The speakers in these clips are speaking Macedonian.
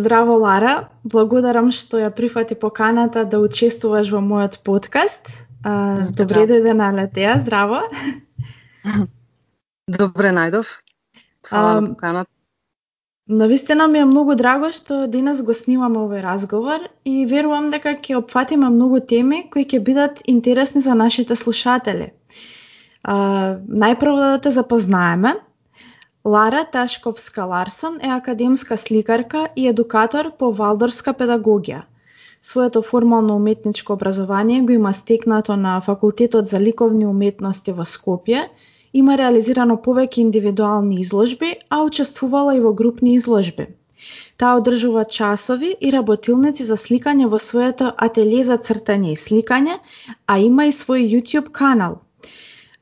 Здраво, Лара. Благодарам што ја прифати поканата да учествуваш во мојот подкаст. добре дојде на Летеја. Здраво. Добре најдов. Фала на поканата. Навистина ми е многу драго што денес го снимаме овој разговор и верувам дека ќе опфатиме многу теми кои ќе бидат интересни за нашите слушатели. А, најпрво да те запознаеме. Лара Ташковска Ларсон е академска сликарка и едукатор по валдорска педагогија. Своето формално уметничко образование го има стекнато на Факултетот за ликовни уметности во Скопје, има реализирано повеќе индивидуални изложби, а учествувала и во групни изложби. Таа одржува часови и работилници за сликање во своето ателје за цртање и сликање, а има и свој YouTube канал –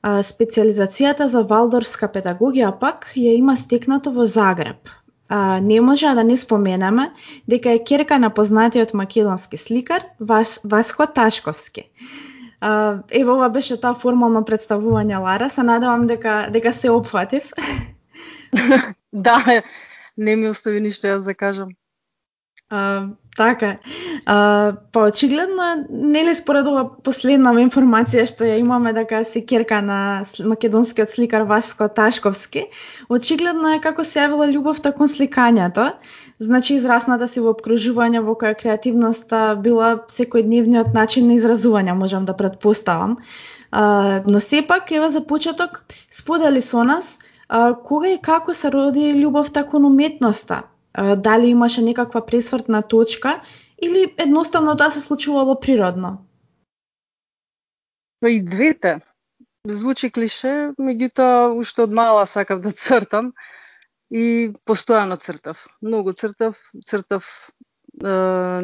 А, специализацијата за валдорска педагогија пак ја има стекнато во Загреб. А, не може да не споменаме дека е керка на познатиот македонски сликар Вас, Васко Ташковски. А, ево ова беше тоа формално представување Лара, се надевам дека дека се опфатив. да, не ми остави ништо јас да кажам. А, така А, па очигледно, нели според ова последна информација што ја имаме дека се керка на македонскиот сликар Васко Ташковски, очигледно е како се јавила љубовта кон сликањето. Значи израсната си во обкружување во која креативноста била секојдневниот начин на изразување, можам да предпоставам. А, но сепак, ева за почеток, сподели со нас а, кога и како се роди љубовта кон уметноста, дали имаше некаква пресвртна точка или едноставно тоа се случувало природно? Па и двете. Звучи клише, меѓутоа уште од мала сакав да цртам и постојано цртав. Многу цртав, цртав е,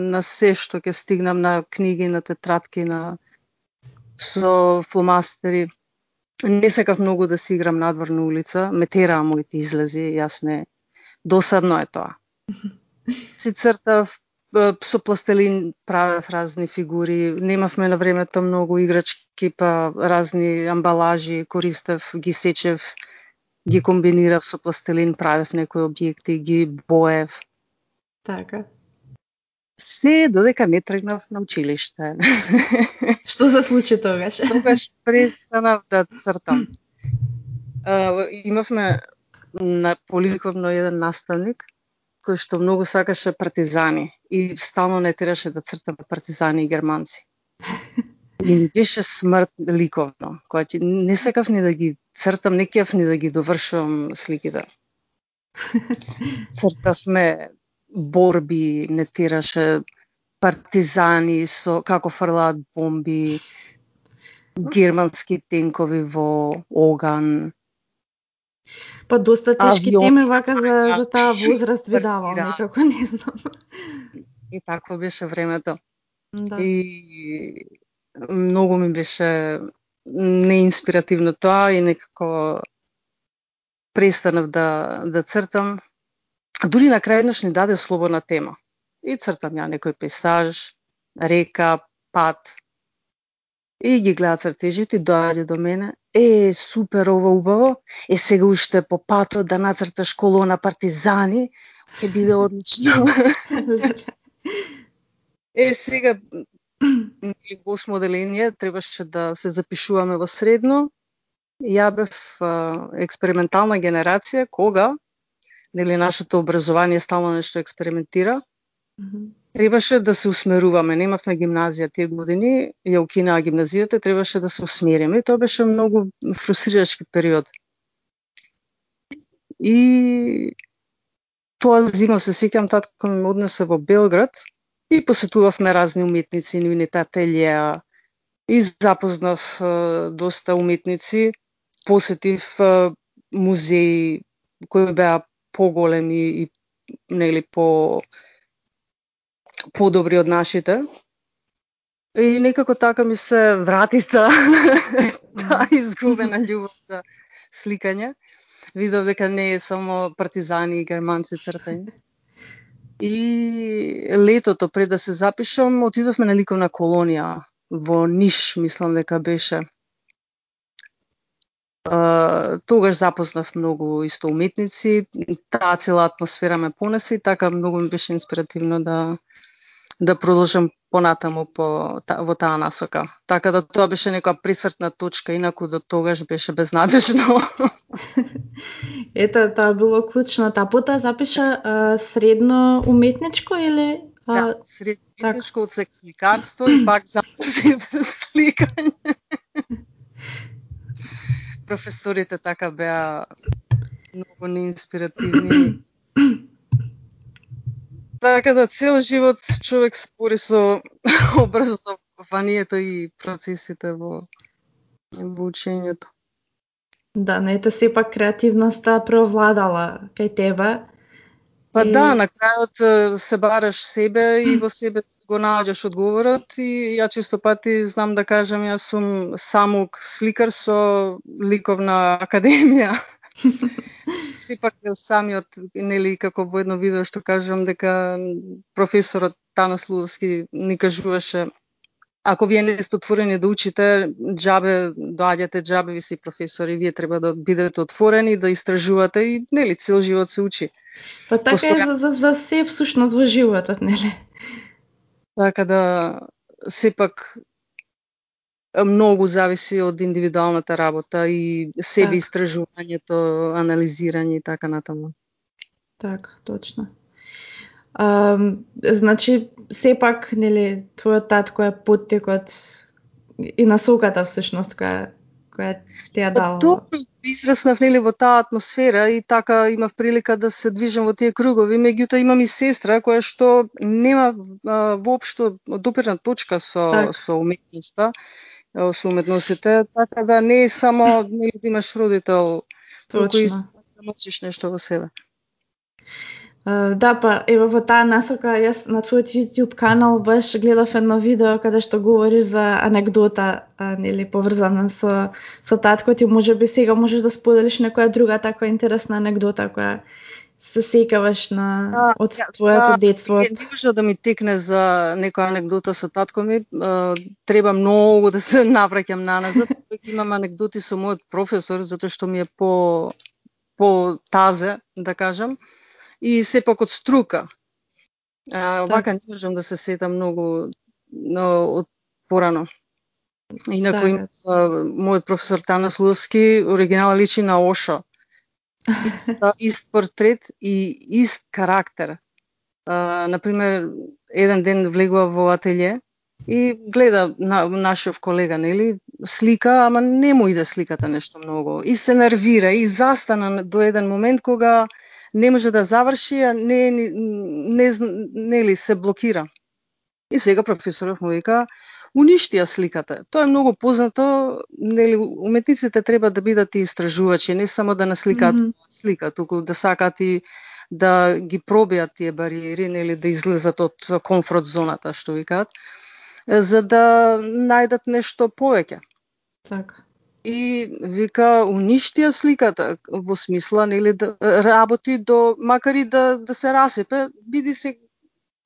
на се што ќе стигнам на книги, на тетрадки, на со фломастери. Не сакав многу да си играм надвор на улица, ме тераа моите излези, јас не. Досадно е тоа. Си цртав, со пластелин правев разни фигури. Немавме на времето многу играчки, па разни амбалажи користев, ги сечев, ги комбинирав со пластелин, правев некои објекти, ги боев. Така. Се додека не тргнав на училиште. Што се случи тогаш? Тогаш престанав да цртам. Uh, имавме на поликовно еден наставник кој што многу сакаше партизани и стално не тераше да црта партизани и германци. И ми беше смрт ликовно, која ти не сакав ни да ги цртам, не кеав ни да ги довршувам сликите. Цртавме борби, не тераше партизани со како фрлаат бомби, германски тенкови во оган, Па доста тешки Авион, теми вака за, за таа возраст ви давам, некако не знам. И такво беше времето. Да. И многу ми беше неинспиративно тоа и некако престанав да, да цртам. Дури на крај ни даде слободна тема. И цртам ја некој пейсаж, река, пат, И ги гледа цртежите, доаѓа до мене. Е, супер, ова убаво. Е, сега уште по патот да нацрташ колона партизани. Ќе биде одлично. е, сега во осмо оделение требаше да се запишуваме во средно. Ја бев експериментална генерација кога нели нашето образование стално нешто експериментира. Mm -hmm требаше да се усмеруваме. Немавме гимназија тие години, ја укинаа гимназијата, требаше да се усмериме. И тоа беше многу фрустрирачки период. И тоа зима се сеќам татко ми однесе во Белград и посетувавме разни уметници, нивните ателија и запознав е, доста уметници, посетив е, музеи кои беа поголеми и нели по подобри од нашите. И некако така ми се врати таа та изгубена љубов за сликање. Видов дека не е само партизани и германци цртање. И летото пред да се запишам, отидовме на ликовна колонија во Ниш, мислам дека беше. Uh, тогаш запознав многу исто уметници, таа цела атмосфера ме понесе и така многу ми беше инспиративно да да продолжам понатаму по, та, во таа насока. Така да тоа беше некоја присвртна точка, инаку до тогаш беше безнадежно. Ето, тоа било клучно. Та потоа запиша а, средно уметничко или а, да, средно уметничко од сликарство и пак записи сликање. Професорите така беа многу неинспиративни Така да цел живот човек се бори со образованието и процесите во, во учењето. Да, не ете сепак креативноста преовладала кај тебе. Па и... да, на крајот се бараш себе и во себе го наоѓаш одговорот и ја често пати знам да кажам јас сум самук сликар со ликовна академија. Сепак самиот, нели, како во едно видео што кажам дека професорот Танас Лудовски ни кажуваше ако вие не сте отворени да учите, џабе доаѓате, џабе ви си професори, вие треба да бидете отворени, да истражувате и нели цел живот се учи. Па така Постоја... е за, за, за се всушност во животот, нели? Така да сепак многу зависи од индивидуалната работа и себе так. истражувањето, анализирање и така натаму. Така, точно. А, значи, сепак, нели, твојот татко е поттекот и насоката всушност која која ти ја дала. Тоа израснав нели во таа атмосфера и така имав прилика да се движам во тие кругови, меѓутоа имам и сестра која што нема а, воопшто допирна точка со так. со уметноста со уметностите, така да не е само нели да имаш родител, туку и да нешто во себе. Uh, да, па, ево во таа насока, јас на твојот YouTube канал баш гледав едно видео каде што говори за анекдота, а, нели, поврзана со, со татко ти, може би сега можеш да споделиш некоја друга таква интересна анекдота која се секаваш на да, од твоето да, детство? Не може да ми текне за некоја анекдота со татко ми. Треба многу да се навраќам на назад. Имам анекдоти со мојот професор затоа што ми е по по тазе, да кажам, и сепак од струка. А, вака не можам да се сетам многу но, од порано. Инаку има мојот професор Танас Лудовски, оригинал личи на Ошо ист, ист портрет и ист карактер. А, например, еден ден влегува во ателје и гледа на, нашиот колега, нели, слика, ама не му иде сликата нешто многу. И се нервира и застана до еден момент кога не може да заврши, а не, не, не нели, се блокира. И сега професорот му вика, уништија сликата. Тоа е многу познато, нели уметниците треба да бидат и истражувачи, не само да насликаат mm -hmm. слика, туку да сакаат и да ги пробијат тие бариери, нели да излезат од комфорт зоната, што викаат, за да најдат нешто повеќе. Така. И вика уништија сликата во смисла нели да работи до макар и да да се расипе, биди се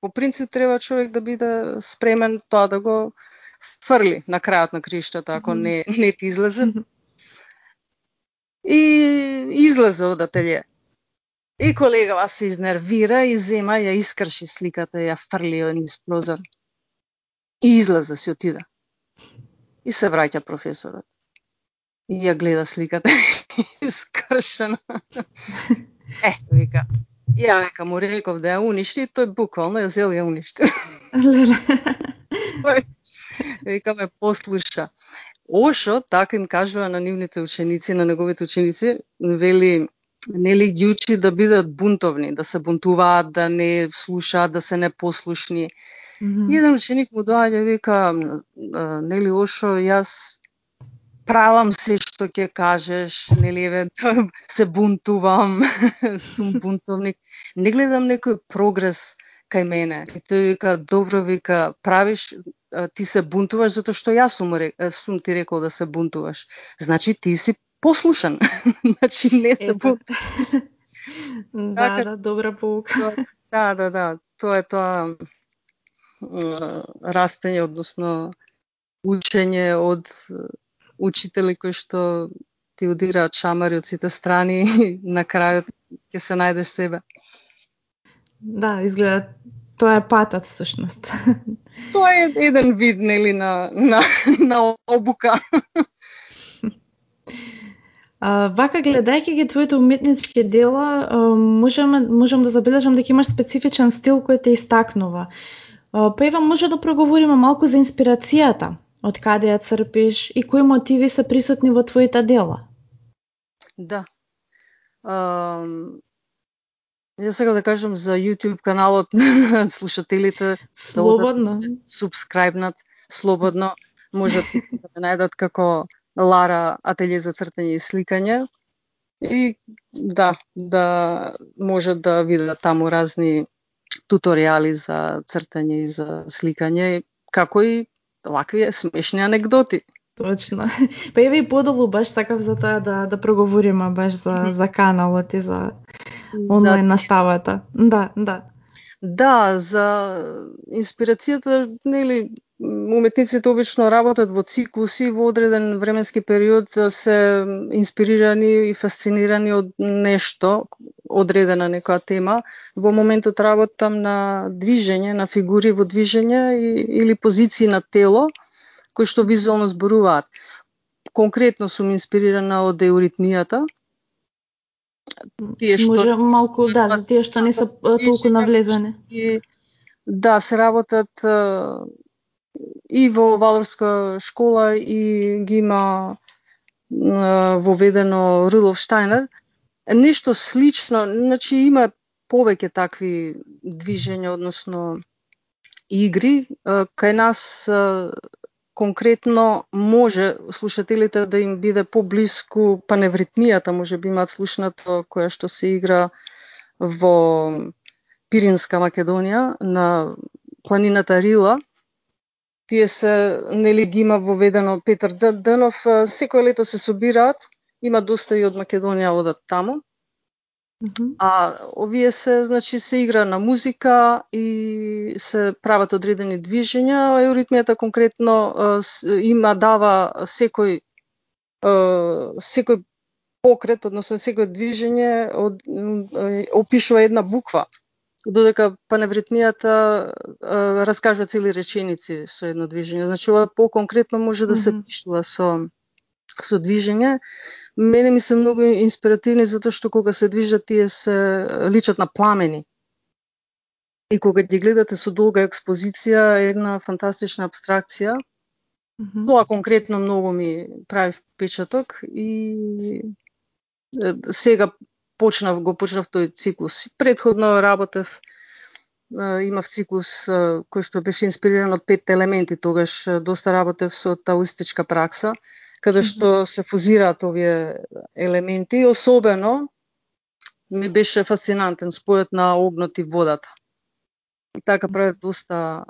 по принцип треба човек да биде спремен тоа да го фрли на крајот на криштата, ако не, не ти излезе. И излезе од ателје. И колегава се изнервира и зема ја искрши сликата, ја фрли низ прозор. И излезе си отида. И се враќа професорот. И ја гледа сликата искршена. Е, вика, ја века му реков да ја уништи, тој буквално ја зел ја уништи. Вика ме послуша. Ошо, така им кажува на нивните ученици, на неговите ученици, вели, нели ги учи да бидат бунтовни, да се бунтуваат, да не слушаат, да се непослушни. Mm -hmm. еден ученик му доаѓа и вика, нели Ошо, јас правам се што ќе кажеш, нели еве се бунтувам, сум бунтовник. Не гледам некој прогрес кај мене. И тој вика, добро вика, правиш, ти се бунтуваш затоа што јас сум, сум ти рекол да се бунтуваш. Значи ти си послушан. значи не се бунтуваш. да, така, да, добра полука. да, да, да. Тоа е тоа растење, односно учење од учители кои што ти удираат шамари од сите страни и на крајот ќе се најдеш себе. Да, изгледа тоа е патот всушност. Тоа е еден вид нели на на на обука. А, вака гледајќи ги твоите уметнички дела, можам можам да забележам дека имаш специфичен стил кој те истакнува. Па ева може да проговориме малку за инспирацијата, од каде ја црпиш и кои мотиви се присутни во твоите дела. Да. Um, Јас сакам да кажам за YouTube каналот на слушателите слободно да субскрајбнат слободно можат да ме најдат како Лара ателје за цртање и сликање и да да можат да видат таму разни туторијали за цртање и за сликање како и вакви смешни анекдоти. Точно. Па еве и подолу баш сакав за тоа да да проговориме баш за за каналот и за онлайн за... наставата. Да, да. Да, за инспирацијата, нели, уметниците обично работат во циклуси, во одреден временски период се инспирирани и фасцинирани од нешто, одредена некоја тема. Во моментот работам на движење, на фигури во движење или позиции на тело, кои што визуално зборуваат. Конкретно сум инспирирана од еуритмијата, тие што Може малку да, за тие што не се толку навлезане. И, да, се работат и во Валорска школа и ги има воведено Рудолф Штайнер. Нешто слично, значи има повеќе такви движења, односно игри. Кај нас конкретно може слушателите да им биде поблиску паневритмијата, може би имаат слушнато која што се игра во Пиринска Македонија на планината Рила. Тие се нели ги има воведено Петар Дънов, секој лето се собираат, има доста и од Македонија одат таму. А овие се, значи, се игра на музика и се прават одредени движења. Еуритмијата конкретно има дава секој секој покрет, односно секој движење од, опишува една буква. Додека паневритмијата раскажува цели реченици со едно движење. Значи ова по-конкретно може да се пишува со со движење мене ми се многу инспиративни затоа што кога се движат тие се личат на пламени. И кога ги гледате со долга експозиција, една фантастична абстракција. Mm -hmm. Тоа конкретно многу ми прави впечаток и сега почнав го почнав тој циклус. Предходно работев имав циклус кој што беше инспириран од пет елементи, тогаш доста работев со таоистичка пракса каде што се фузираат овие елементи. Особено ми беше фасцинантен спојот на огнот и водата. И така правев доста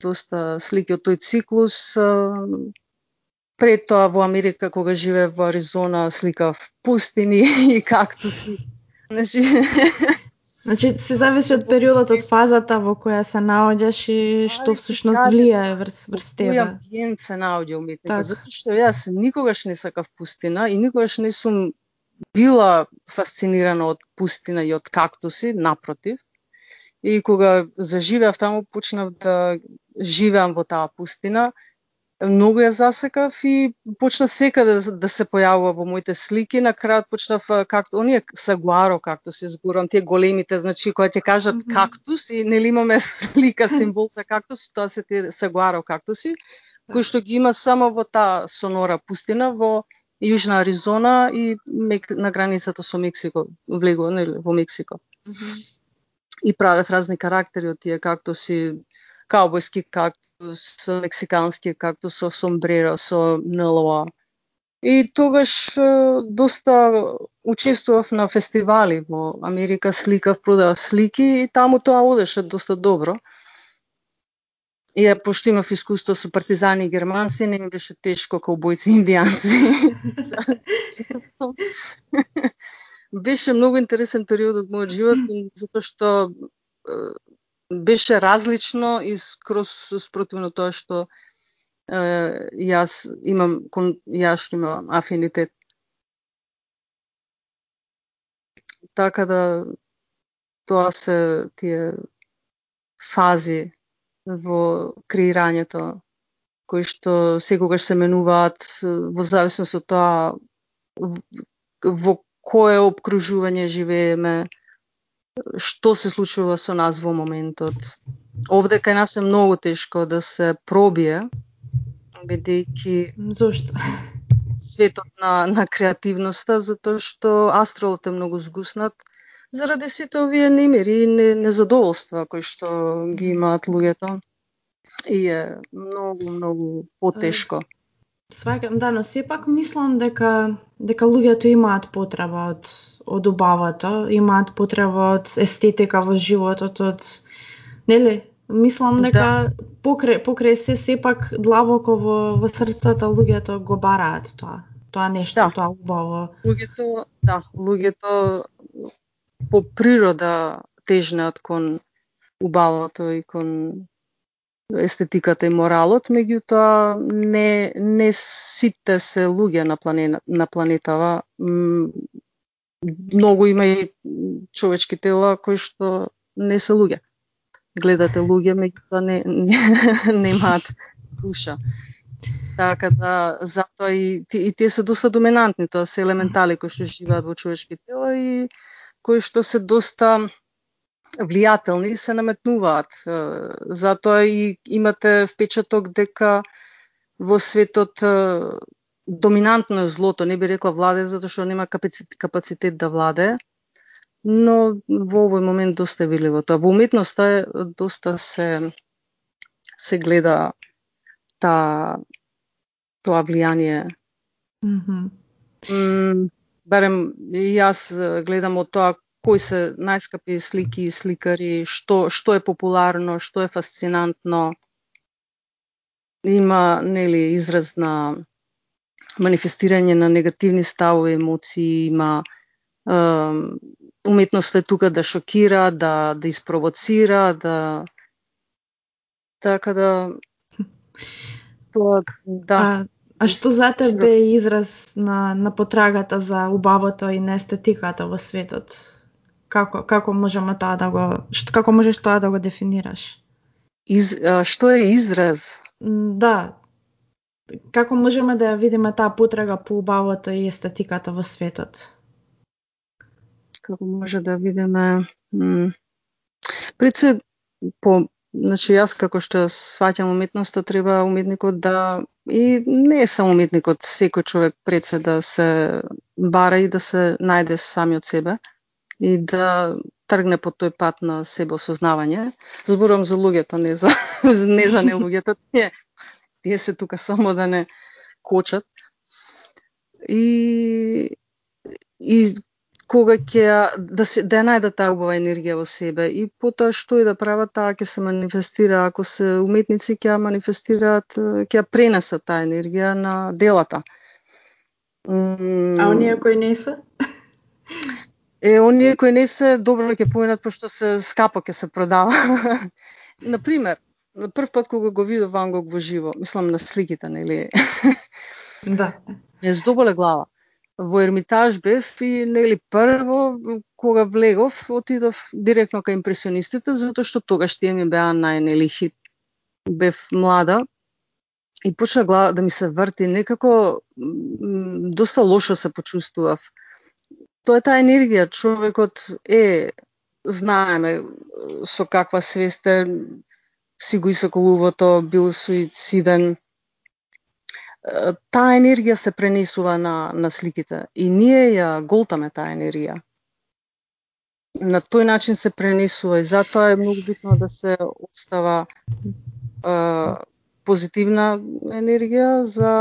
доста слики од тој циклус. Пред тоа во Америка, кога живеев во Аризона, сликав пустини и кактуси. Значи, Значи се зависи од периодот, од фазата во која се наоѓаш и што всушност влијае врз врз тебе. Кој амбиент се наоѓа уметникот, затоа што јас никогаш не сакав пустина и никогаш не сум била фасцинирана од пустина и од кактуси, напротив. И кога заживеав таму, почнав да живеам во таа пустина многу ја засекав и почна секаде да, да се појавува во моите слики. На крајот почнав както оние сагуаро както се зборам, тие големите, значи кога ќе кажат mm -hmm. кактус и нели имаме слика символ за кактус, тоа се тие сагуаро кактуси, кои што ги има само во таа сонора пустина во Јужна Аризона и на границата со Мексико, влегува нели во Мексико. Mm -hmm. И правев разни карактери од тие кактуси, каубојски кактус, мексикански кактус со сомбреро, со НЛО. И тогаш доста учествував на фестивали во Америка, сликав, продав слики и таму тоа одеше доста добро. И ја пошто имав искуство со партизани и германци, не ми беше тешко каубојци и индијанци. беше многу интересен период од мојот живот, затоа што беше различно и скроз спротивно тоа што е, јас имам кон јас имам афинитет. Така да тоа се тие фази во креирањето кои што секогаш се менуваат во зависност од тоа во кое обкружување живееме, што се случува со нас во моментот. Овде кај нас е многу тешко да се пробие, бидејќи Зошто? светот на, на креативноста, затоа што астралот е многу згуснат, заради сите овие немири и незадоволства кои што ги имаат луѓето и е многу, многу потешко. Сваќам, да, но сепак мислам дека дека луѓето имаат потреба од од убавото, имаат потреба од естетика во животот, од нели? Мислам дека да. покрај покрај се сепак длабоко во во срцата луѓето го бараат тоа. Тоа нешто, да. тоа убаво. Луѓето, да, луѓето по природа тежнеат кон убавото и кон естетиката и моралот, меѓутоа не не сите се луѓе на планета на планетава. Многу има и човечки тела кои што не се луѓе. Гледате луѓе, меѓутоа не, не немаат душа. Така да, затоа и, и тие се доста доминантни, тоа се елементали кои што живеат во човечки тела и кои што се доста влијателни се наметнуваат. Затоа и имате впечаток дека во светот доминантно е злото, не би рекла владе, затоа што нема капацитет да владе, но во овој момент доста е видливо тоа. Во уметноста е доста се се гледа та тоа влијание. Mm -hmm. барем јас гледам од тоа кои се најскапи слики и сликари, што, што е популарно, што е фасцинантно. Има нели израз на манифестирање на негативни ставови, емоции, има е, уметноста е тука да шокира, да да испровоцира, да така да тоа да. А, а што за тебе е израз на, на потрагата за убавото и на естетиката во светот? Како, како можеме тоа да го што, како можеш тоа да го дефинираш? Из, а, што е израз? Да. Како можеме да ја видиме таа потрага по убавото и естетиката во светот? Како може да видиме Пред се по значи јас како што сваќам уметноста треба уметникот да и не е само уметникот, секој човек пред се да се бара и да се најде сами од себе и да тргне по тој пат на себеосознавање. Зборувам за луѓето, не за не за не луѓето. Тие, тие се тука само да не кочат. И и кога ќе да се да најдат таа убава енергија во себе и потоа што и да прават таа ќе се манифестира ако се уметници ќе манифестираат ќе пренесат таа енергија на делата. А оние кои не се? Е, оние кои не се добро ќе поминат пошто се скапо ќе се продава. на пример, на прв пат кога го видов Ван Гог во живо, мислам на сликите, нели? да. Ме здоболе глава. Во Ермитаж бев и нели прво кога влегов отидов директно кај импресионистите затоа што тогаш тие ми беа нај нели хит. Бев млада и почна глава да ми се врти некако доста лошо се почувствував тоа е таа енергија. Човекот е, знаеме со каква свест е, си го исоколувото, бил суициден. Таа енергија се пренесува на, на сликите и ние ја голтаме таа енергија. На тој начин се пренесува и затоа е многу битно да се остава е, позитивна енергија за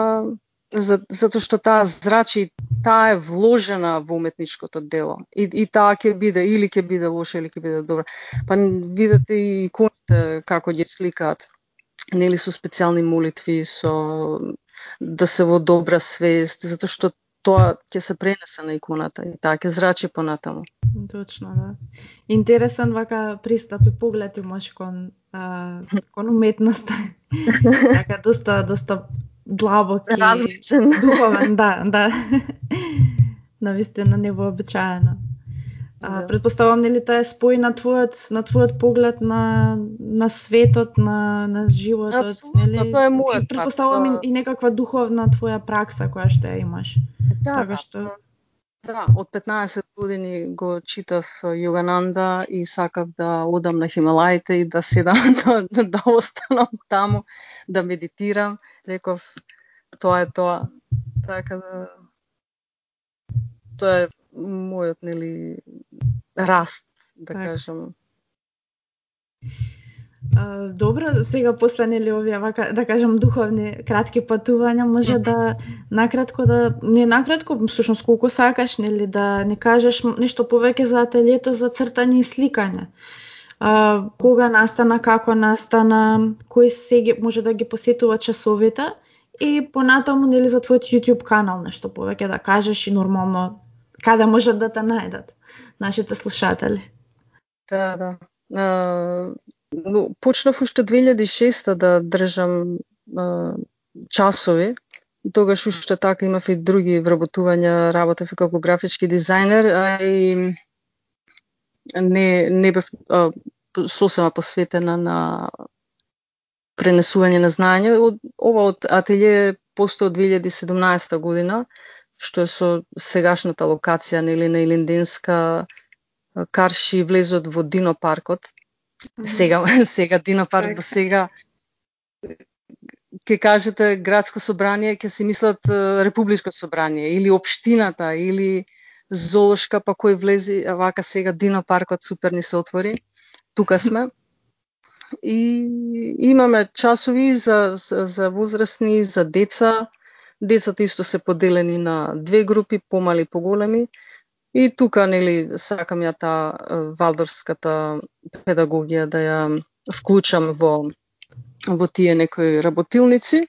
за, затоа што таа зрачи, таа е вложена во уметничкото дело. И, и таа ќе биде, или ќе биде лоша, или ќе биде добра. Па видите и иконите како ги сликаат. Нели со специјални молитви, со да се во добра свест, затоа што тоа ќе се пренесе на иконата и таа ќе зрачи понатаму. Точно, да. Интересен вака пристап и поглед имаш кон, а, кон уметноста. така доста, доста длабок и различен. Духовен, да, да. Навистина невообичаено. А, да. Предпоставам нели тоа е спој на твојот на твојот поглед на на светот, на на животот, Абсолютно, нели? тоа е мојот предпоставам пат, и, и некаква духовна твоја пракса која што ја имаш. Да, така што да, од 15 години го читав Јогананда и сакав да одам на Хималаите и да седам да, да, да останам таму, да медитирам. Реков, тоа е тоа. Така да тоа е мојот нели раст, да Так. кажам. А, добро, сега после нели овие вака да кажам духовни кратки патувања може да накратко да не накратко, всушност колку сакаш нели да не кажеш нешто повеќе за ателието за цртање и сликање. А, кога настана, како настана, кој се ги, може да ги посетува часовите и понатаму нели за твојот YouTube канал нешто повеќе да кажеш и нормално каде можат да те најдат нашите слушатели. Да, да но, почнав уште 2006 да држам а, часови. Тогаш уште така имав и други вработувања, работев и како графички дизајнер, а и не, не бев а, сосема посветена на пренесување на знаење. Од, ова од ателје постои од 2017 година, што е со сегашната локација нели на Илинденска Карши влезот во Дино паркот. Сега сега Дино парк до сега ќе кажете градско собрание, ќе си мислат републичко собрание или општината или зоолошка па кој влези, вака сега Дино паркот супер ни се отвори. Тука сме. И имаме часови за, за, за возрастни, за деца. Децата исто се поделени на две групи, помали и поголеми. И тука, нели, сакам ја таа валдорската педагогија да ја вклучам во во тие некои работилници.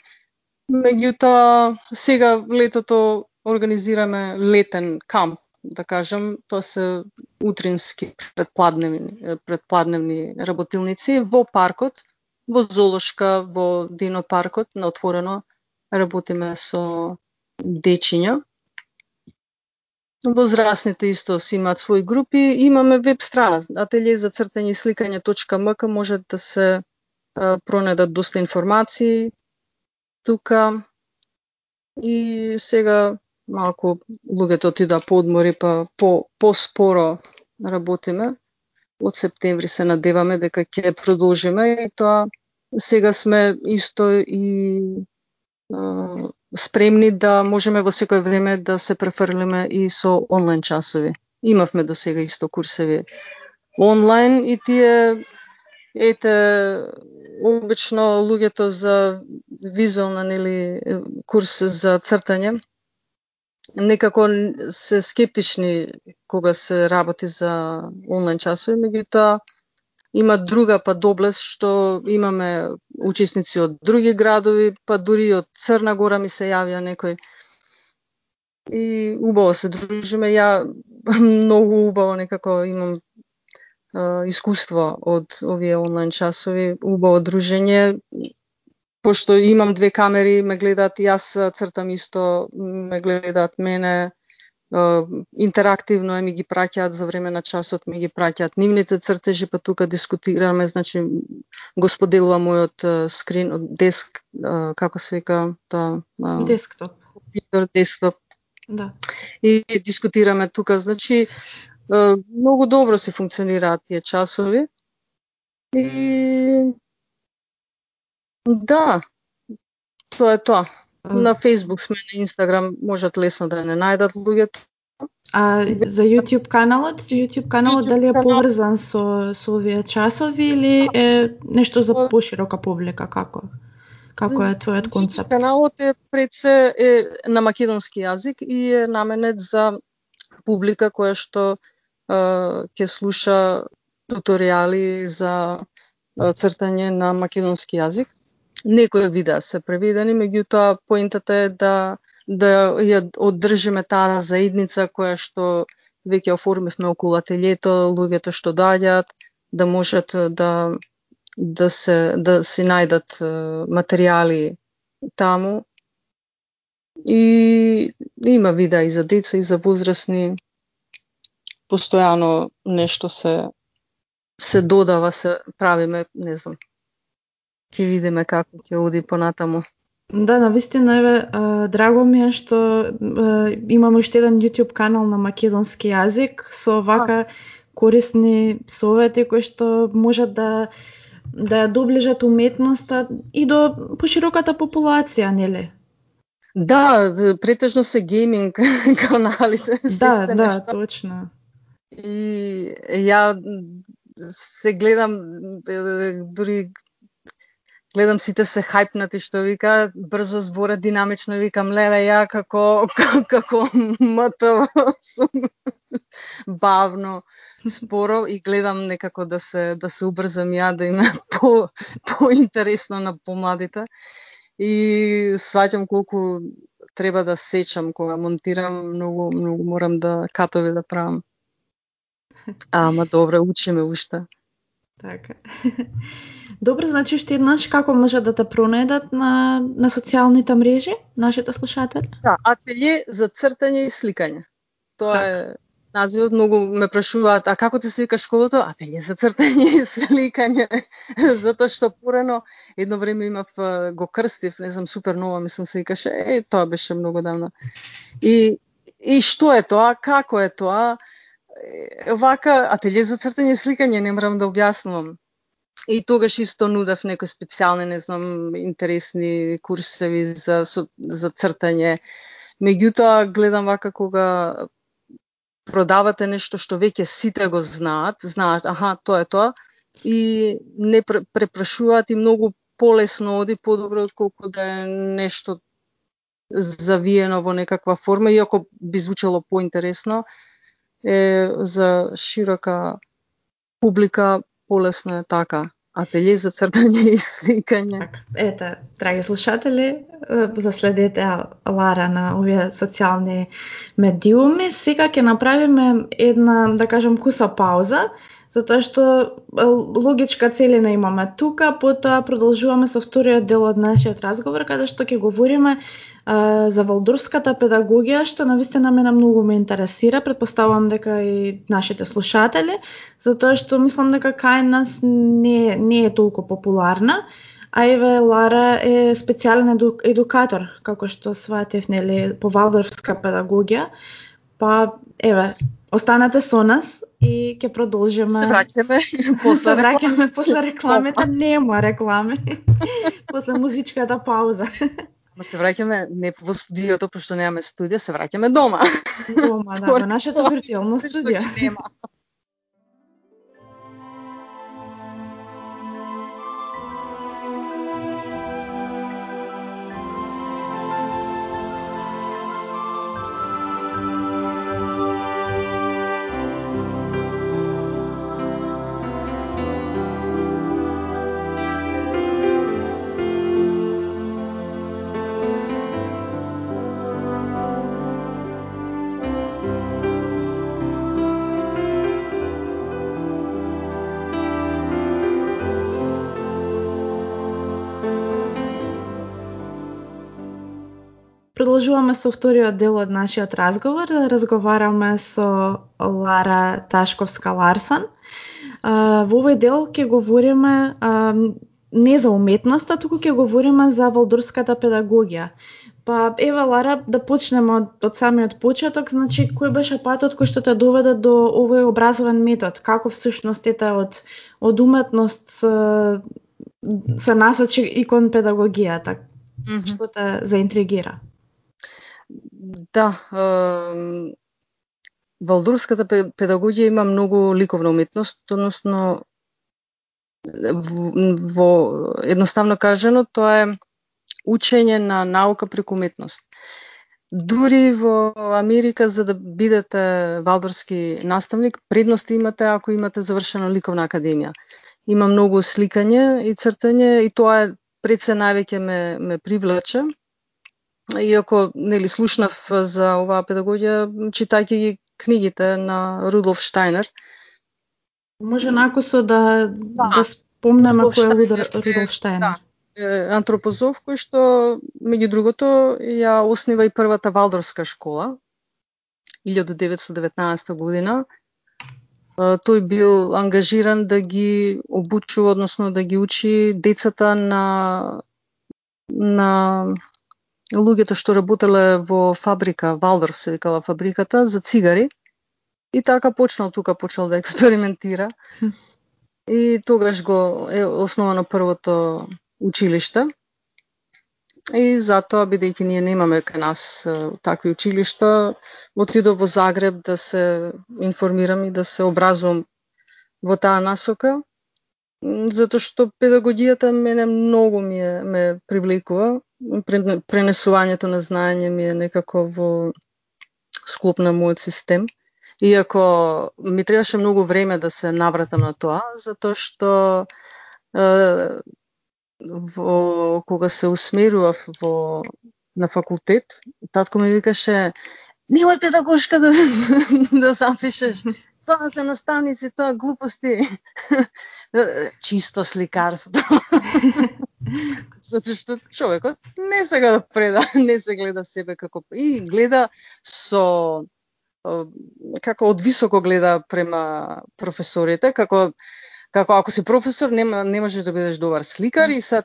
Меѓутоа, сега летото организираме летен камп, да кажам, тоа се утрински предпладневни, предпладневни работилници во паркот, во зоолошка, во Дино паркот, на отворено работиме со дечиња. Возрастните исто си имаат своји групи. Имаме веб страна, ателје за цртање и сликање.мк, може да се пронедат доста информации тука. И сега малку луѓето отида по одмори, па по, по-споро работиме. Од септември се надеваме дека ќе продолжиме и тоа сега сме исто и а, спремни да можеме во секој време да се префрлиме и со онлайн часови. Имавме до сега исто курсеви онлайн и тие ете обично луѓето за визуелна нели курс за цртање некако се скептични кога се работи за онлайн часови, меѓутоа има друга па доблест што имаме учесници од други градови, па дури и од Црна Гора ми се јавија некој. И убаво се дружиме. Ја многу убаво некако имам а, искуство од овие онлайн часови, убаво дружење. Пошто имам две камери, ме гледаат и јас цртам исто, ме гледаат мене, интерактивно е ми ги праќаат за време на часот ми ги праќаат нивните цртежи па тука дискутираме значи го споделувам мојот скрин од деск како се вика тоа десктоп. компјутер десктоп. Да. И дискутираме тука значи многу добро се функционираат тие часови. И да тоа е тоа на Facebook сме, на Instagram можат лесно да не најдат луѓето. А за YouTube каналот, YouTube каналот YouTube дали е поврзан со со овие часови или е нешто за поширока публика како? Како е твојот концепт? Каналот е пред се е на македонски јазик и е наменет за публика која што ќе слуша туторијали за цртање на македонски јазик некои видеа се преведени, меѓутоа поентата е да да ја одржиме таа заедница која што веќе оформивме околу ателјето, луѓето што доаѓаат, да можат да да се да си најдат материјали таму. И има видеа и за деца и за возрастни. постојано нешто се се додава, се правиме, не знам. Ќе видиме како ќе оди понатаму. Да, навистина еве драго ми е што имаме уште еден YouTube канал на македонски јазик со вака корисни совети кои што можат да да ја доближат уметноста и до пошироката популација, нели? Да, претежно се гейминг каналите. Да, да, нешто. точно. И ја се гледам дури гледам сите се хајпнати што вика брзо збора динамично викам леле ја како како МТВ сум бавно споро и гледам некако да се да се убрзам ја да има по поинтересно на помладите. И сваќам колку треба да сечам кога монтирам многу многу морам да катови да правам. Ама добре учиме уште. Така Добро, значи уште еднаш како може да те пронајдат на, на социјалните мрежи, нашите слушатели? Да, ателје за цртање и сликање. Тоа так. е називот многу ме прашуваат, а како ти се вика школото? Ателје за цртање и сликање. Затоа што порано едно време имав го крстив, не знам, супер нова, мислам се викаше, е, тоа беше многу давно. И и што е тоа? Како е тоа? Вака, ателје за цртање и сликање, не морам да објаснувам И тогаш исто нудев некои специјални, не знам, интересни курсеви за, за цртање. Меѓутоа, гледам вака кога продавате нешто што веќе сите го знаат, знаат, аха, тоа е тоа, и не препрашуваат и многу полесно оди подобро отколку да е нешто завиено во некаква форма, иако би звучало поинтересно, е за широка публика полесно е така. Ателје за цртање и сликање. Така. Ете, драги слушатели, заследете Лара на овие социјални медиуми. Сега ќе направиме една, да кажам, куса пауза, затоа што логичка целина имаме тука, потоа продолжуваме со вториот дел од нашиот разговор, каде што ќе говориме за валдурската педагогија, што навистина мене многу ме интересира, предпоставувам дека и нашите слушатели, затоа што мислам дека кај нас не, не е толку популарна, а еве Лара е специјален еду, едукатор, како што сватев, нели, по валдорска педагогија, па еве, останете со нас и ќе продолжиме. Се враќаме после враќаме после рекламите, нема реклами. после музичката пауза. Ма се враќаме не во студиото, пошто немаме студија, се враќаме дома. Дома, да, во нашето виртуелно студио. Нема. Продолжуваме со вториот дел од нашиот разговор. Разговараме со Лара Ташковска Ларсон. Во овој дел ќе говориме не за уметноста, туку ќе говориме за валдорската педагогија. Па ева Лара да почнеме од, од самиот почеток, значи кој беше патот кој што те доведе до овој образовен метод? Како всушност ете од од уметност се, се насочи и кон педагогијата? Mm -hmm. Што те заинтригира? Да, е, Валдурската педагогија има многу ликовна уметност, односно во едноставно кажано тоа е учење на наука преку уметност. Дури во Америка за да бидете валдорски наставник, предност имате ако имате завршено ликовна академија. Има многу сликање и цртање и тоа е пред се највеќе ме, ме привлече иако нели слушнав за оваа педагогија читајќи ги книгите на Рудолф Штайнер. Може накусо да да, да спомнеме кој е Рудолф Штайнер. Да, антропозов кој што меѓу другото ја оснива и првата Валдорска школа 1919 година тој бил ангажиран да ги обучува, односно да ги учи децата на на луѓето што работеле во фабрика, Валдорф се викала фабриката, за цигари. И така почнал тука, почнал да експериментира. И тогаш го е основано првото училиште. И затоа, бидејќи ние немаме кај нас такви училишта, отидов во Загреб да се информирам и да се образувам во таа насока, затоа што педагогијата мене многу ми е, ме привлекува. Пренесувањето на знаење ми е некако во склоп на мојот систем. Иако ми требаше многу време да се навратам на тоа, затоа што во кога се усмерував во на факултет, татко ми викаше немој педагошка да, да запишеш. Тоа се наставници, тоа глупости. Чисто сликарство. Затоа што човекот не сега да преда, не се гледа себе како и гледа со како од високо гледа према професорите, како како ако си професор нема не можеш да бидеш добар сликар и са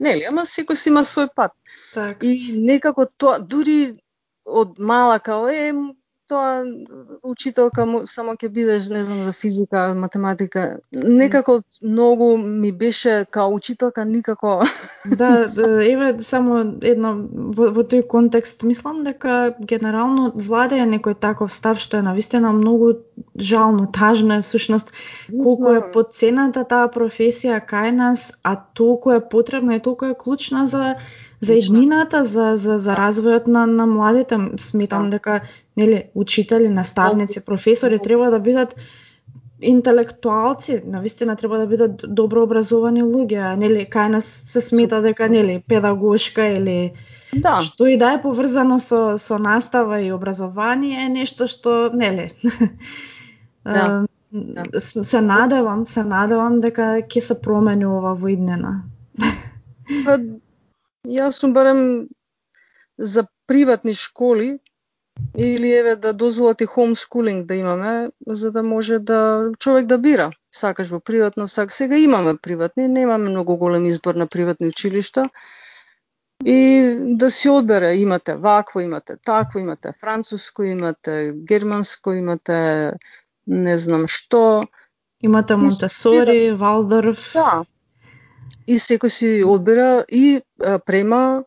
нели, ама секој си има свој пат. Так. И некако тоа дури од мала као е тоа учителка само ќе бидеш, не знам, за физика, математика. Некако многу ми беше као учителка никако. Да, да еве само едно во, во тој контекст мислам дека генерално владее некој таков став што е навистина многу жално, тажно е всушност колку е подцената таа професија кај нас, а толку е потребна и толку е клучна за за еднината, за, за, за развојот на, на младите. Сметам да. дека нели, учители, наставници, професори треба да бидат интелектуалци, навистина треба да бидат добро образовани луѓе, нели кај нас се смета дека нели педагошка или да. што и да е поврзано со со настава и образование е нешто што нели да. да. се надевам, се надевам дека ќе се промени ова во иднина. Јас сум барем за приватни школи или еве да дозволат и homeschooling да имаме, за да може да човек да бира. Сакаш во приватно, сак сега имаме приватни, немаме многу голем избор на приватни училишта. И да си одбере, имате вакво, имате такво, имате француско, имате германско, имате не знам што. Имате Монтесори, Валдорф. Да, и секој си одбира и а, према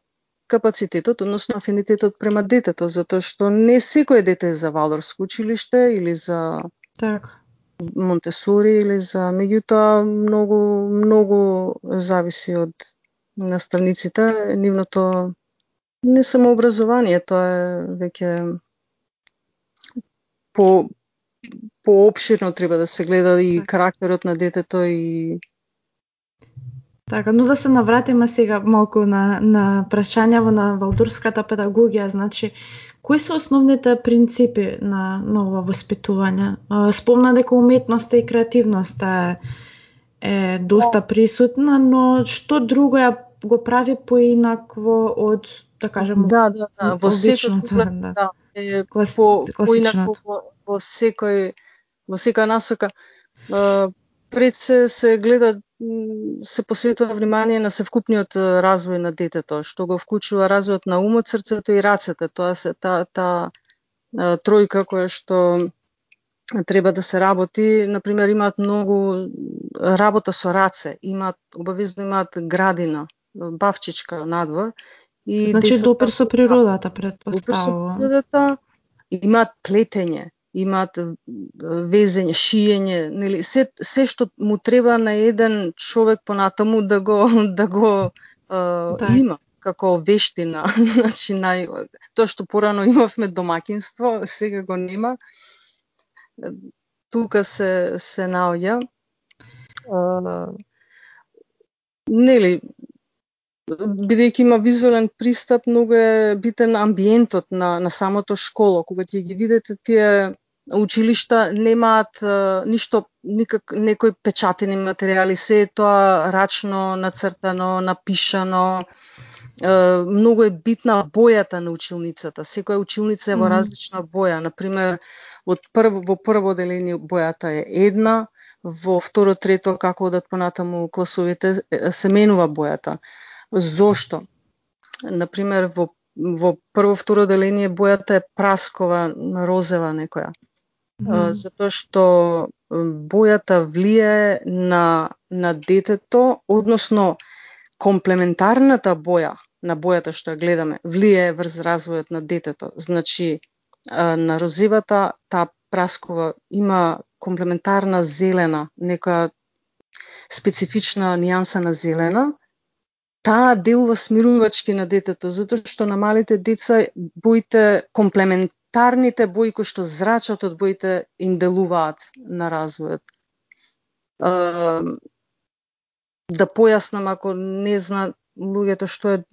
капацитетот, односно афинитетот према детето, затоа што не секој дете е за Валдорско училиште или за так. Монтесори или за меѓутоа многу многу зависи од наставниците, нивното не само образование, тоа е веќе по пообширно треба да се гледа и карактерот на детето и Така, но да се навратиме сега малку на, на прашањаво на валдурската педагогија. Значи, кои се основните принципи на, на ова воспитување? Спомна дека уметноста и креативноста е, е доста да. присутна, но што друго ја го прави поинакво од, да кажем, да, да, да. во секој да. да, е, Клас, по, поинакво во, во секој во секоја насока пред се се гледа се посветува внимание на севкупниот развој на детето, што го вклучува развојот на умот, срцето и рацете. Тоа се та та тројка која што треба да се работи, например имаат многу работа со раце, имаат обавезно имаат градина, бавчичка надвор и Значи допир со природата предпоставувам. Допир со природата имаат плетење имаат везење, шиење, нели се се што му треба на еден човек понатаму да го да го а, да. има како вештина, значи нај тоа што порано имавме домакинство, сега го нема. Тука се се наоѓа. нели бидејќи има визуелен пристап, многу е битен амбиентот на, на самото школо. Кога ти ги видите тие училишта немаат ништо никак некои печатени материјали, се е тоа рачно нацртано, напишано. Многу е битна бојата на училницата. Секоја училница е во различна боја. Например, од прво, во прво деление бојата е една, во второ, трето, како одат понатаму класовите, се менува бојата. Зошто? Например, во во прво, второ деление бојата е праскова, розева некоја. Mm -hmm. Затоа што бојата влие на, на детето, односно комплементарната боја на бојата што ја гледаме, влие врз развојот на детето. Значи, на розивата, таа праскова има комплементарна зелена, некоја специфична нијанса на зелена, таа делува смирувачки на детето, затоа што на малите деца боите елементарните бои кои што зрачат од боите им делуваат на развојот. да појаснам ако не зна луѓето што е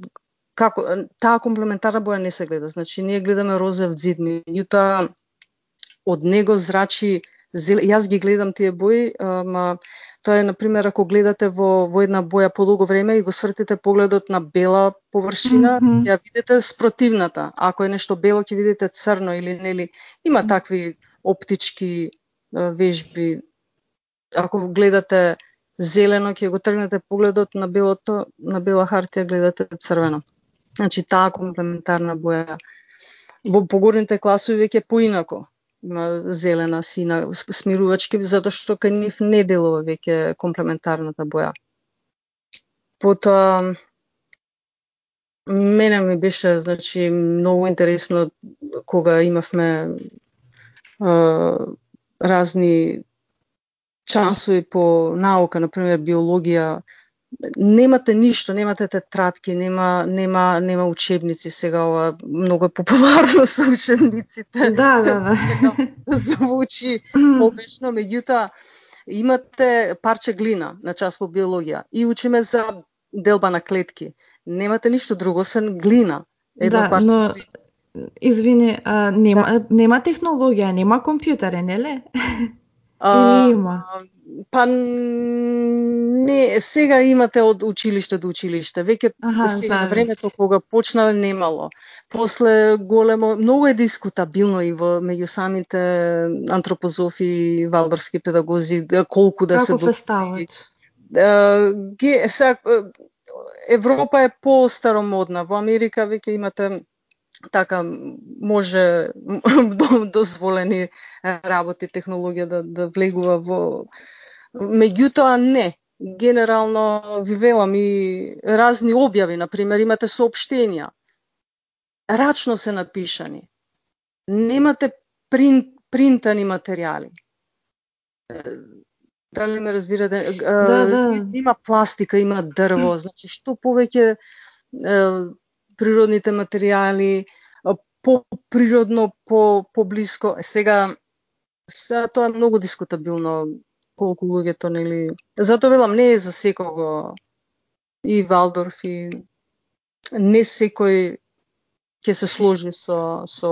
како таа комплементарна боја не се гледа. Значи ние гледаме розев ѕид, меѓутоа од него зрачи зел... јас ги гледам тие бои, ама Тоа е, например, ако гледате во, во една боја подолго време и го свртите погледот на бела површина, mm -hmm. ја видите спротивната. Ако е нешто бело, ќе видите црно или нели. Има такви оптички вежби. Ако гледате зелено, ќе го тргнете погледот на белото, на бела хартија гледате црвено. Значи, таа комплементарна боја. Во погорните класови веќе поинако зелена, сина, смирувачки, затоа што кај нив не делува веќе комплементарната боја. Потоа, мене ми беше, значи, многу интересно кога имавме а, разни часови по наука, например биологија, немате ништо, немате тетрадки, нема нема нема учебници сега ова многу е популарно со учебниците. Да, да, да. Звучи погрешно, меѓутоа имате парче глина на час по биологија и учиме за делба на клетки. Немате ништо друго, сен глина. Едно да, парче но... глина. Извини, а, нема, да. нема технологија, нема компјутери, неле? Или има? Па не, сега имате од училиште до училиште. Веќе сега на времето кога почнале немало. После големо, многу е дискутабилно и во меѓу самите антропозофи и валдорски педагози колку да Како се стават? Ге, сега, Европа е по-старомодна. Во Америка веќе имате така може дозволени работи технологија да да влегува во меѓутоа не. Генерално ви велам и разни објави на пример имате соопштенија рачно се напишани. Немате принт, принтани материјали. Дали ме разбирате? Да, да. има пластика има дрво. Значи што повеќе природните материјали, по-природно, по поблиско. Сега сега тоа е многу дискутабилно колку луѓето нели затоа велам не е за секого и Валдорф и не секој ќе се сложи со со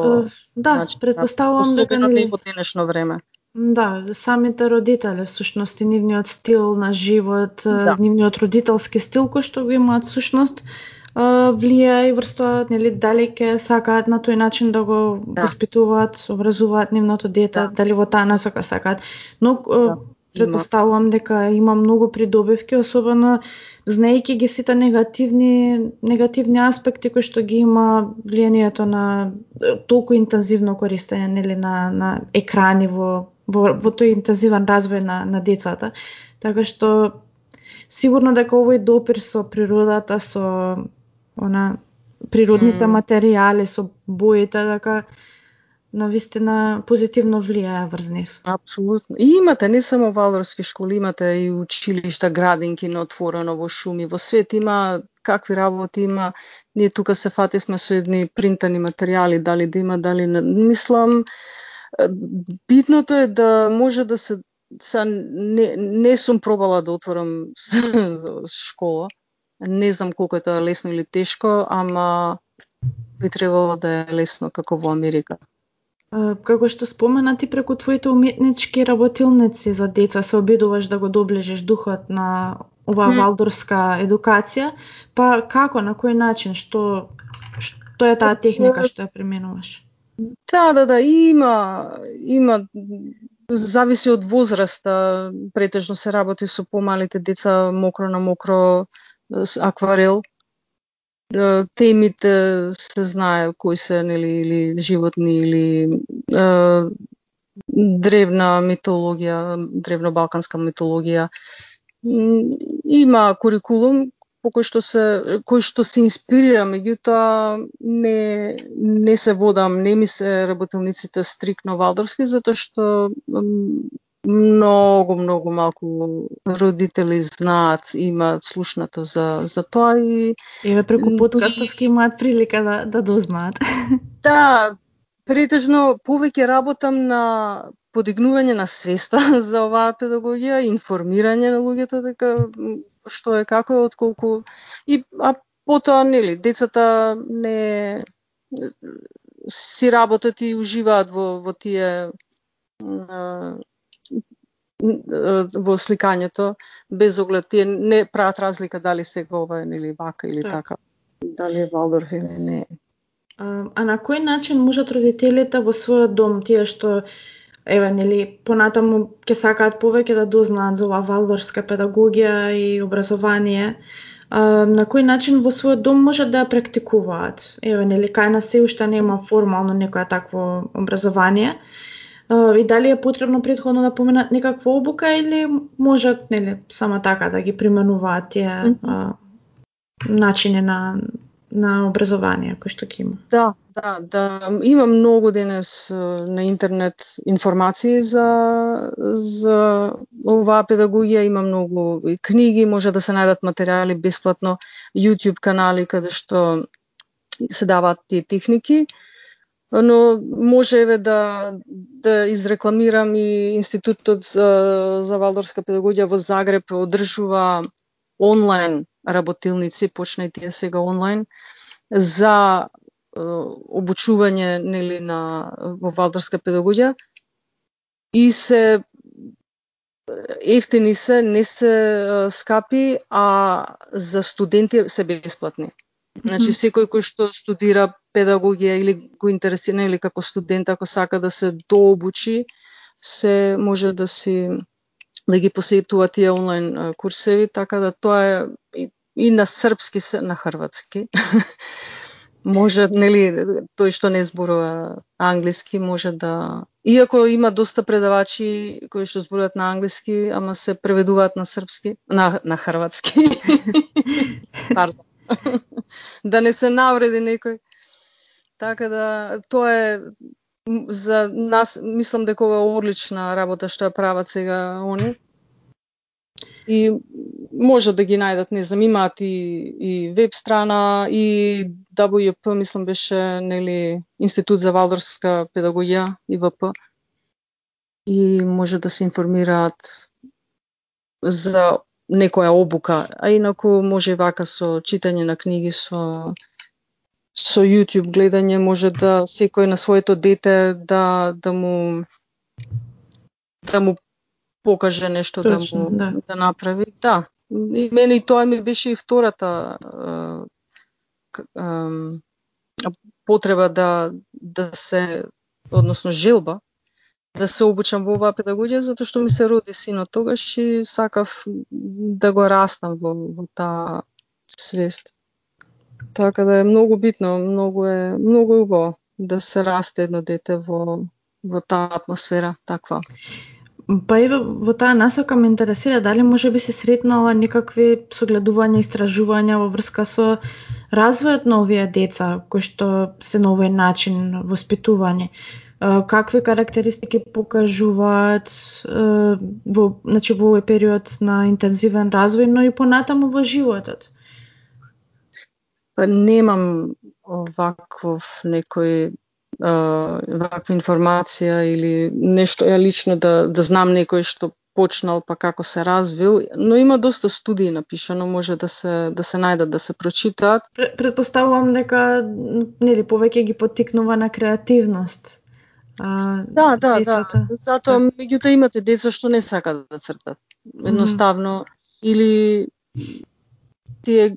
да, значи, предпоставувам дека нели во денешно време. Да, самите родители, всушност, и нивниот стил на живот, да. нивниот родителски стил кој што го имаат всушност, влија и врз тоа, нели, дали ќе сакаат на тој начин да го да. воспитуваат, образуваат нивното дете, да. дали во таа насока сакаат. Но да. Предпоставувам дека има многу придобивки, особено знаејќи ги сите негативни негативни аспекти кои што ги има влијанието на толку интензивно користење нели на на екрани во во, во тој интензивен развој на на децата. Така што сигурно дека овој допир со природата, со она природните mm. материјали со боите дека на вистина позитивно влијае врз нив. Апсолутно. И имате не само валорски школи, имате и училишта, градинки на отворено во шуми, во свет има какви работи има. Ние тука се фативме со едни принтани материјали, дали да има, дали не. Мислам, битното е да може да се са не, не сум пробала да отворам школа, Не знам колку е тоа лесно или тешко, ама би требало да е лесно како во Америка како што спомена ти преку твоите уметнички работилници за деца се обидуваш да го доближиш духот на оваа валдорска едукација, па како, на кој начин, што што е таа техника што ја применуваш? Да, да, да, има има зависи од возраста, претежно се работи со помалите деца мокро на мокро акварел. Темите се знае кои се нели или животни или е, древна митологија, древно балканска митологија. Има курикулум по кој што се кој што се инспирира, меѓутоа не не се водам, не ми се работилниците стрикно валдорски затоа што многу многу малку родители знаат, имаат слушнато за за тоа и еве преку подкастов имаат прилика да да дознаат. Да, претежно повеќе работам на подигнување на свеста за оваа педагогија, информирање на луѓето дека што е како е отколку и а потоа нели децата не си работат и уживаат во во тие во сликањето без оглед тие не прават разлика дали сега ова е нели вака или так. така дали е Валдорф или не а, а на кој начин можат родителите во својот дом тие што еве нели понатаму ќе сакаат повеќе да дознаат за оваа валдорска педагогија и образование, а, на кој начин во својот дом можат да ја практикуваат? Еве нели кај нас се уште нема формално некоја такво образование. И дали е потребно претходно да поменат некаква обука или можат нели само така да ги применуваат тие mm -hmm. начини на на образование кој што ќе има. Да, да, да. Има многу денес на интернет информации за за оваа педагогија, има многу книги, може да се најдат материјали бесплатно, YouTube канали каде што се даваат тие техники. Но може еве да да изрекламирам и Институтот за, за валдорска педагогија во Загреб одржува онлайн работилници, почна тие сега онлайн, за обучување нели на во валдорска педагогија и се ефтини се, не се скапи, а за студенти се бесплатни. Значи секој кој што студира педагогија или го интересира или како студент ако сака да се дообучи, се може да си да ги посетува тие онлайн курсеви, така да тоа е и, и на српски се на хрватски. може, нели, тој што не зборува англиски, може да... Иако има доста предавачи кои што зборуваат на англиски, ама се преведуваат на српски, на, на хрватски. Пардон. да не се навреди некој. Така да, тоа е за нас, мислам дека ова е одлична работа што ја прават сега они и може да ги најдат, не знам, имаат и, и веб страна и WP, мислам беше, нели, Институт за валдорска педагогија, ИВП. И може да се информираат за некоја обука, а инаку може вака со читање на книги, со со YouTube гледање може да секој на своето дете да да му да му покаже нешто Точно, да му да. да направи. Да. И мене и тоа ми беше и втората е, е, потреба да да се односно желба да се обучам во оваа педагогија затоа што ми се роди синот тогаш и сакав да го растам во, во таа свест. Така да е многу битно, многу е многу убаво да се расте едно дете во во таа атмосфера таква. Па и во таа насока ме интересира дали може би се сретнала некакви согледувања, истражувања во врска со развојот на овие деца кои што се на овој начин воспитување. Какви карактеристики покажуваат во, значи, во овој период на интензивен развој, но и понатаму во животот? Па немам оваков некој ваква информација или нешто ја лично да, да знам некој што почнал па како се развил, но има доста студии напишано, може да се да се најдат, да се прочитаат. Предпоставувам дека нели повеќе ги поттикнува на креативност. А, Да, да, децата. да. Затоа меѓутоа имате деца што не сакаат да цртат. Едноставно или тие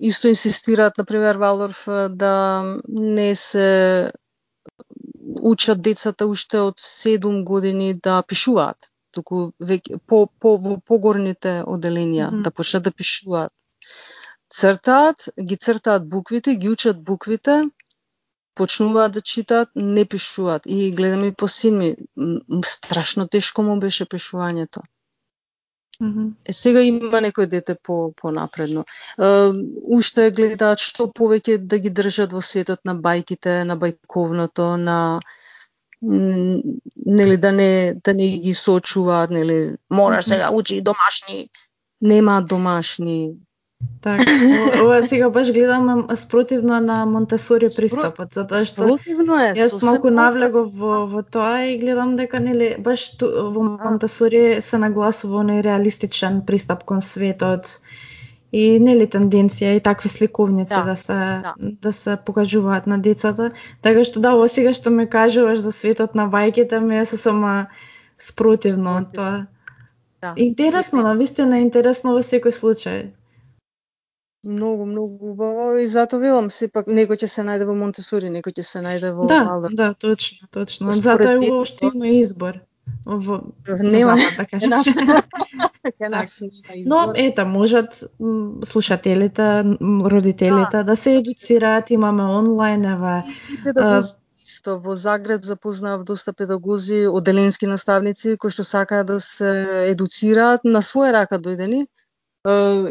исто инсистираат на пример Валдорф да не се учат децата уште од 7 години да пишуваат, туку веќе по по во погорните оделенија Мгм. да почнат да пишуваат. Цртаат, ги цртаат буквите, ги учат буквите, почнуваат да читаат, не пишуваат. И гледам и по син ми, страшно тешко му беше пишувањето. Е, сега има некој дете по понапредно. Е, уште гледаат што повеќе да ги држат во светот на бајките, на бајковното, на нели да не да не ги сочуваат, нели мораш Мгм. сега учи домашни. Немаат домашни. Така. Ова сега баш гледам е спротивно на Монтесори пристапот, затоа што Спротивно е. Јас малку контра. навлегов во, во тоа и гледам дека нели баш ту, во Монтесори се нагласува оној реалистичен пристап кон светот и нели тенденција и такви сликовници Да, да, се да. да. се покажуваат на децата. Така што да, ова сега што ме кажуваш за светот на бајките ми е сосема спротивно Спротивно. тоа. Да. Интересно, навистина интересно во секој случај. Многу, многу убаво и затоа велам сепак некој ќе се најде во Монтесори, некој ќе се најде во Да, Валдорф. да, точно, точно. Затоа е убаво што има избор. Во, Нема да кажем. нас. Кај нас Но ета можат слушателите, родителите да. се едуцираат, имаме онлайн, педагози исто во Загреб запознав доста педагози, оделенски наставници кои што сакаат да се едуцираат на своја рака дојдени.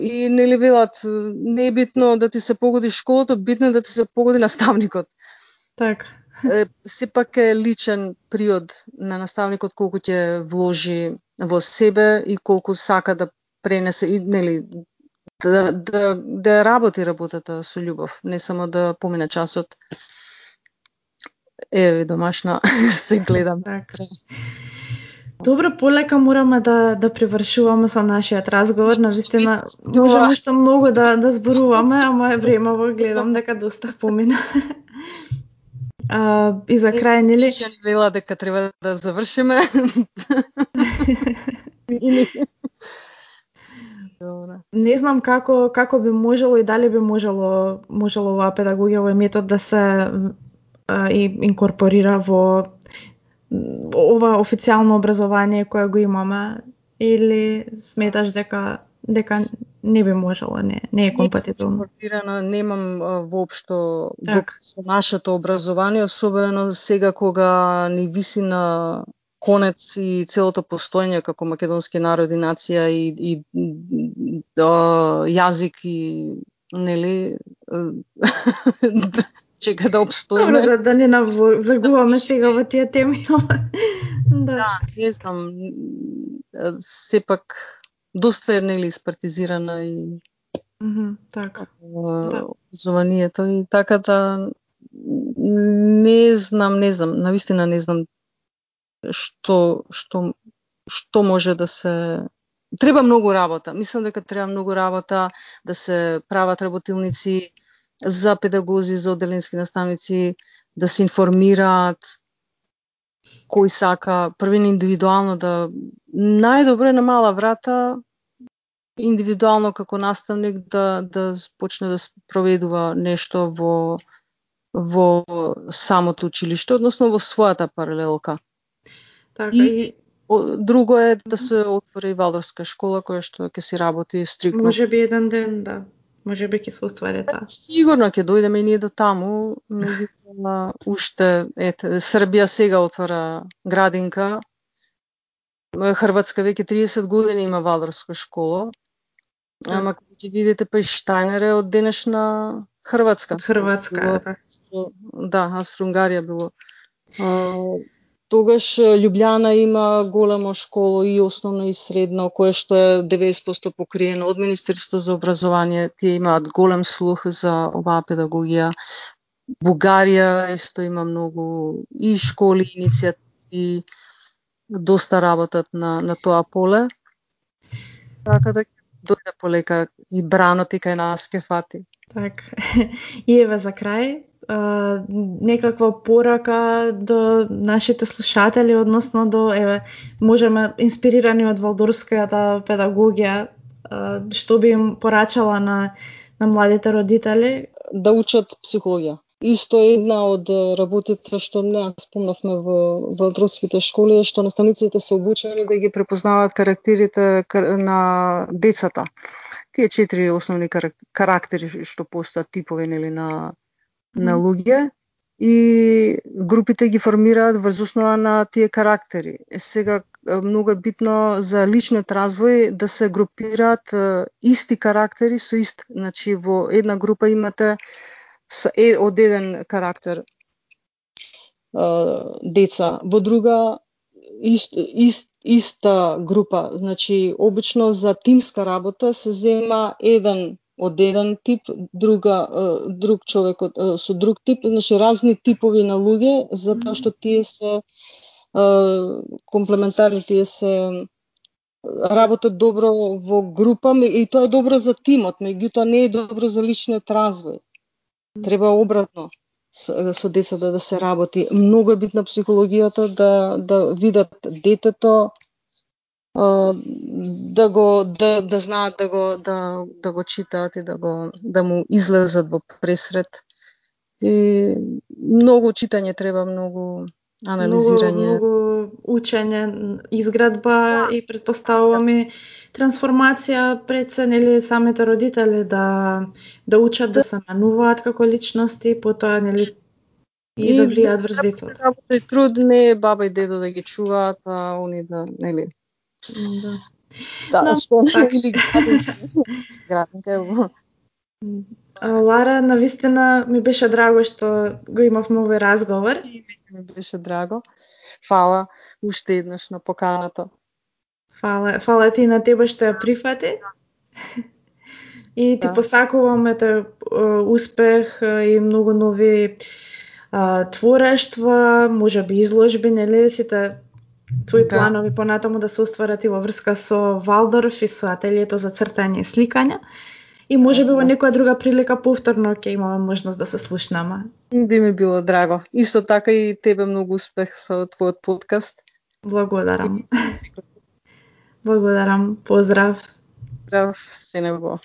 И нели велат, не е битно да ти се погоди школото, битно е да ти се погоди наставникот. Така. Сепак е личен приод на наставникот колку ќе вложи во себе и колку сака да пренесе и нели да да да работи работата со љубов, не само да помине часот. Еве домашна се гледам. Така. Добро, полека мораме да да привршуваме со нашиот разговор, на вистина можеме уште многу да да зборуваме, ама е времево гледам дека доста помина. А, и за крај, нели? Ќе ни вела дека треба да завршиме. Добро. Не знам како како би можело и дали би можело можело оваа педагогија, овој метод да се а, и инкорпорира во ова официјално образование кое го имаме или сметаш дека дека не би можело, не, не е компатибилно. Инкорпорирана немам воопшто Так. со нашето образование, особено сега кога ни виси на конец и целото постоење како македонски народ и нација и, и а, јазик и нели чека да обстоиме. Добро, да, да не навлегуваме сега во тие теми. да. Да, не знам, сепак доста е нели испартизирана и Мгм, така. Да. и така да не знам, не знам, навистина не знам што што што може да се треба многу работа. Мислам дека треба многу работа да се прават работилници за педагози, за оделенски наставници, да се информираат кој сака првин индивидуално да најдобро е на мала врата индивидуално како наставник да да почне да проведува нешто во во самото училиште, односно во својата паралелка. Така И- и О, Друго е да се отвори Валдорска школа која што ќе си работи стрикно. може би еден ден, да. Може би ќе се оствари таа. Сигурно ќе дојдеме и ние до таму, меѓутоа уште ете Србија сега отвара градинка. Хрватска веќе 30 години има Валдорска школа. Ама кога ќе видите па и Штајнер е од денешна Хрватска. Хрватска, Било да. Да, Австро-Унгарија било. Тогаш Лјубљана има големо школо и основно и средно, кое што е 90% покриено од Министерството за образование. Тие имаат голем слух за оваа педагогија. Бугарија исто има многу и школи, иницијативи, доста работат на, на тоа поле. Така да дојде полека и бранот и кај нас ке фати. Така. И еве за крај, а, некаква порака до нашите слушатели, односно до, еве, можеме, инспирирани од валдорската педагогија, а, што би им порачала на, на младите родители? Да учат психологија. Исто е една од работите што не спомнавме во валдорските школи што наставниците се обучени да ги препознаваат карактерите на децата. Тие четири основни карактери што постојат типови нели на на луѓе и групите ги формираат врз основа на тие карактери. Е, сега многу е битно за личниот развој да се групираат исти карактери со ист, значи во една група имате е, од еден карактер. Деца, во друга ист, ист, иста група, значи обично за тимска работа се зема еден од еден тип, друга друг човек со друг тип, значи разни типови на луѓе, затоа што тие се комплементарни, тие се работат добро во група и тоа е добро за тимот, меѓутоа не е добро за личниот развој. Треба обратно со, со децата да се работи. Многу е битна психологијата да да видат детето да го да, да знаат да го да, да го читаат и да го да му излезат во пресред. И многу читање треба, многу анализирање. Многу, многу учење, изградба да. и предпоставуваме трансформација пред се нели самите родители да да учат да, да се менуваат како личности, потоа нели и, и да влијаат врз децата. Работа и труд не баба и дедо да ги чуваат, а они да нели Да. Да, Но, што так. или градинка Лара, навистина ми беше драго што го имавме овој разговор. И ми беше драго. Фала уште еднаш на поканата. Фала, фала ти на тебе што ја прифати. И ти да. посакувам ете успех и многу нови творештва, може би изложби, нели сите твои да. планови понатаму да се остварат и во врска со Валдорф и со ателието за цртање и сликање. И може би во некоја друга прилика повторно ќе имаме можност да се слушнаме. Би ми било драго. Исто така и тебе многу успех со твојот подкаст. Благодарам. Благодарам. Поздрав. Поздрав, се небо.